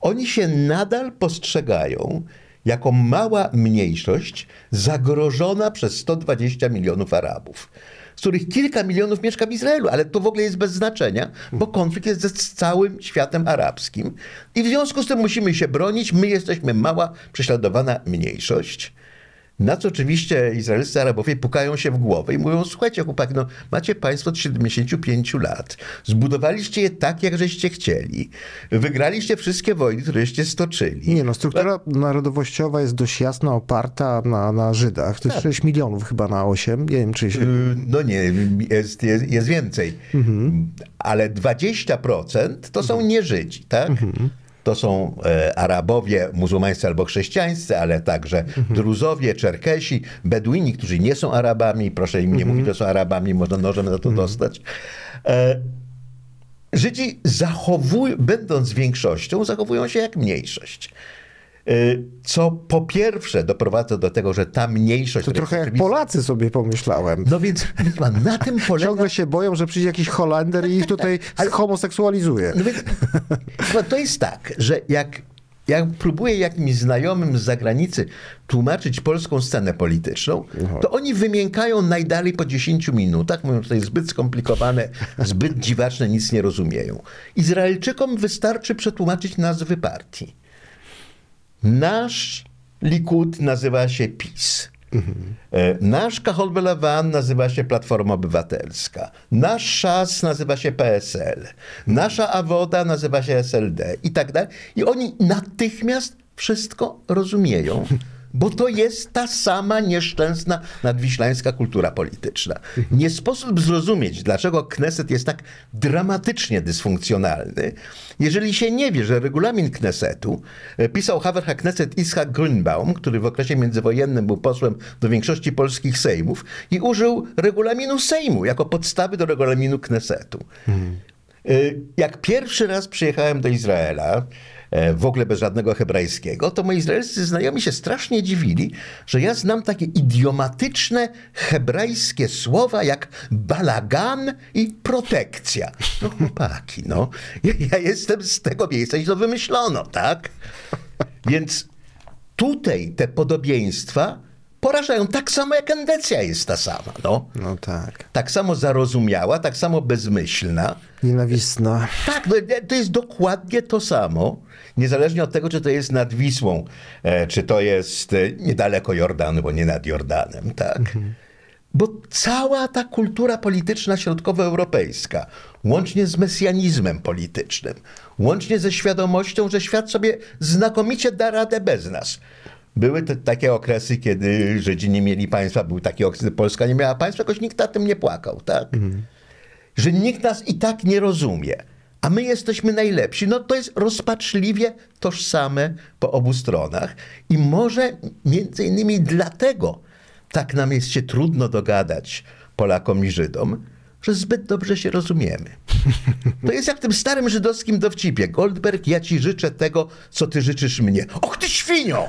Oni się nadal postrzegają jako mała mniejszość zagrożona przez 120 milionów Arabów, z których kilka milionów mieszka w Izraelu, ale to w ogóle jest bez znaczenia, bo konflikt jest z całym światem arabskim i w związku z tym musimy się bronić. My jesteśmy mała, prześladowana mniejszość. Na co oczywiście izraelscy Arabowie pukają się w głowę i mówią, słuchajcie chłopaki, no macie państwo od 75 lat, zbudowaliście je tak, jak żeście chcieli, wygraliście wszystkie wojny, któreście stoczyli. Nie no, struktura narodowościowa jest dość jasno oparta na, na Żydach. To jest 6 milionów chyba na 8. Nie wiem, czy się... Y, No nie, jest, jest, jest więcej. Ale 20% to są nie Żydzi, tak? To są e, Arabowie muzułmańscy albo chrześcijańscy, ale także Druzowie, Czerkesi, Beduini, którzy nie są Arabami. Proszę im nie mówić, że są Arabami, można nożem za to dostać. E, Żydzi zachowują, będąc większością, zachowują się jak mniejszość. Y, Co po pierwsze doprowadza do tego, że ta mniejszość... To trochę jak Polacy sobie pomyślałem. no więc pan, na tym polega... Ciągle się boją, że przyjdzie jakiś Holender i ich tutaj homoseksualizuje. No więc, no to jest tak, że jak ja próbuję jakimś znajomym z zagranicy tłumaczyć polską scenę polityczną, to oni wymiękają najdalej po 10 minutach, mówią, że to jest zbyt skomplikowane, zbyt dziwaczne, nic nie rozumieją. Izraelczykom wystarczy przetłumaczyć nazwy partii. Nasz Likud nazywa się PiS. E, Nasz Kahol Belawan nazywa się Platforma Obywatelska. Nasz Szas nazywa się PSL. Nasza Awoda nazywa się SLD i tak dalej. I oni natychmiast wszystko rozumieją. Bo to jest ta sama nieszczęsna nadwiślańska kultura polityczna. Nie sposób zrozumieć, dlaczego Kneset jest tak dramatycznie dysfunkcjonalny, jeżeli się nie wie, że regulamin Knesetu e, pisał Haver HaKneset Ishak Grünbaum, który w okresie międzywojennym był posłem do większości polskich sejmów i użył regulaminu Sejmu jako podstawy do regulaminu Knesetu. Y, Jak pierwszy raz przyjechałem do Izraela, e, w ogóle bez żadnego hebrajskiego, to moi izraelscy znajomi się strasznie dziwili, że ja znam takie idiomatyczne hebrajskie słowa jak balagan i protekcja. No chłopaki, no. Ja, ja jestem z tego miejsca, gdzie to wymyślono, tak? Więc tutaj te podobieństwa porażają tak samo, jak endecja jest ta sama, no. No tak. Tak samo zarozumiała, tak samo bezmyślna. Nienawistna. Tak, no, to jest dokładnie to samo, niezależnie od tego, czy to jest nad Wisłą, e, czy to jest e, niedaleko Jordanu, bo nie nad Jordanem, tak. Bo cała ta kultura polityczna środkowoeuropejska, łącznie z mesjanizmem politycznym, łącznie ze świadomością, że świat sobie znakomicie da radę bez nas. Były te, takie okresy, kiedy Żydzi nie mieli państwa, był taki okres, kiedy Polska nie miała państwa, jakoś nikt na tym nie płakał, tak? że nikt nas i tak nie rozumie, a my jesteśmy najlepsi, no to jest rozpaczliwie tożsame po obu stronach. I może między innymi dlatego tak nam jest się trudno dogadać Polakom i Żydom, że zbyt dobrze się rozumiemy. To jest jak w tym starym żydowskim dowcipie. Goldberg, ja ci życzę tego, co ty życzysz mnie. Och ty świnio!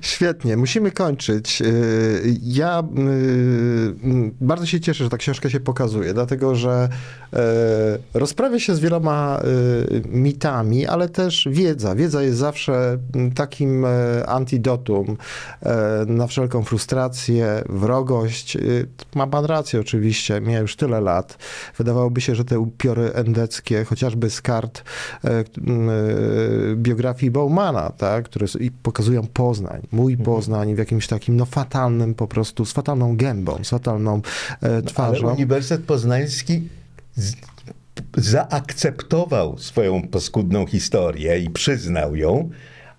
Świetnie, musimy kończyć. Y, Ja y, bardzo się cieszę, że ta książka się pokazuje, dlatego że y, rozprawia się z wieloma mitami, ale też wiedza. Wiedza jest zawsze takim antidotum na wszelką frustrację, wrogość. Ma pan rację oczywiście, miał już tyle lat. Wydawałoby się, że te upiory endeckie, chociażby z kart biografii Baumana, tak, które i pokazują Poznań, mój Poznań w jakimś takim no fatalnym po prostu, z fatalną gębą, z fatalną e, Ale twarzą. Uniwersytet Poznański z, zaakceptował swoją paskudną historię i przyznał ją,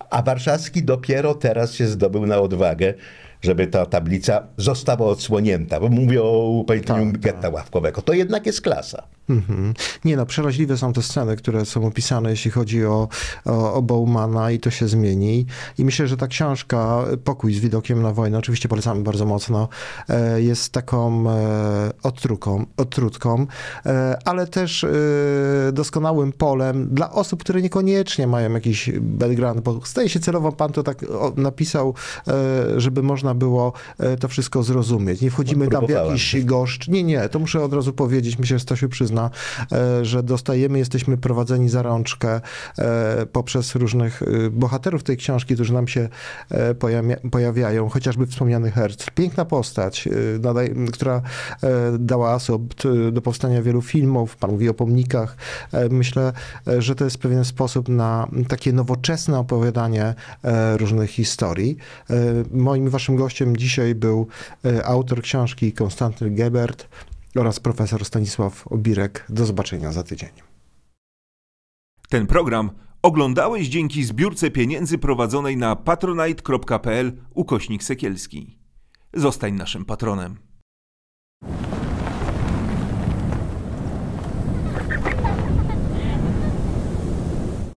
a warszawski dopiero teraz się zdobył na odwagę, żeby ta tablica została odsłonięta. Bo mówię o upamiętnieniu Tak, getta ławkowego. To jednak jest klasa. Mhm. Nie no, przeraźliwe są te sceny, które są opisane, jeśli chodzi o, o, o Baumana i to się zmieni. I myślę, że ta książka, Pokój z widokiem na wojnę, oczywiście polecamy bardzo mocno, e, jest taką e, odtruką, odtrutką, e, ale też doskonałym polem dla osób, które niekoniecznie mają jakiś background, bo zdaje się celowo pan to tak napisał, żeby można było e, to wszystko zrozumieć. Nie wchodzimy tam w jakiś goszcz. Nie, nie, to muszę od razu powiedzieć, myślę, że Stasiu przyzna, e, że dostajemy, jesteśmy prowadzeni za rączkę e, poprzez różnych bohaterów tej książki, którzy nam się pojawiają, chociażby wspomniany Herz. Piękna postać, która dała e, do powstania wielu filmów, pan mówi o pomnikach. Myślę, że to jest pewien sposób na takie nowoczesne opowiadanie różnych historii. Moim waszym gościem dzisiaj był e, autor książki Konstanty Gebert oraz profesor Stanisław Obirek. Do zobaczenia za tydzień. Ten program oglądałeś dzięki zbiórce pieniędzy prowadzonej na patronite.pl ukośnik sekielski. Zostań naszym patronem.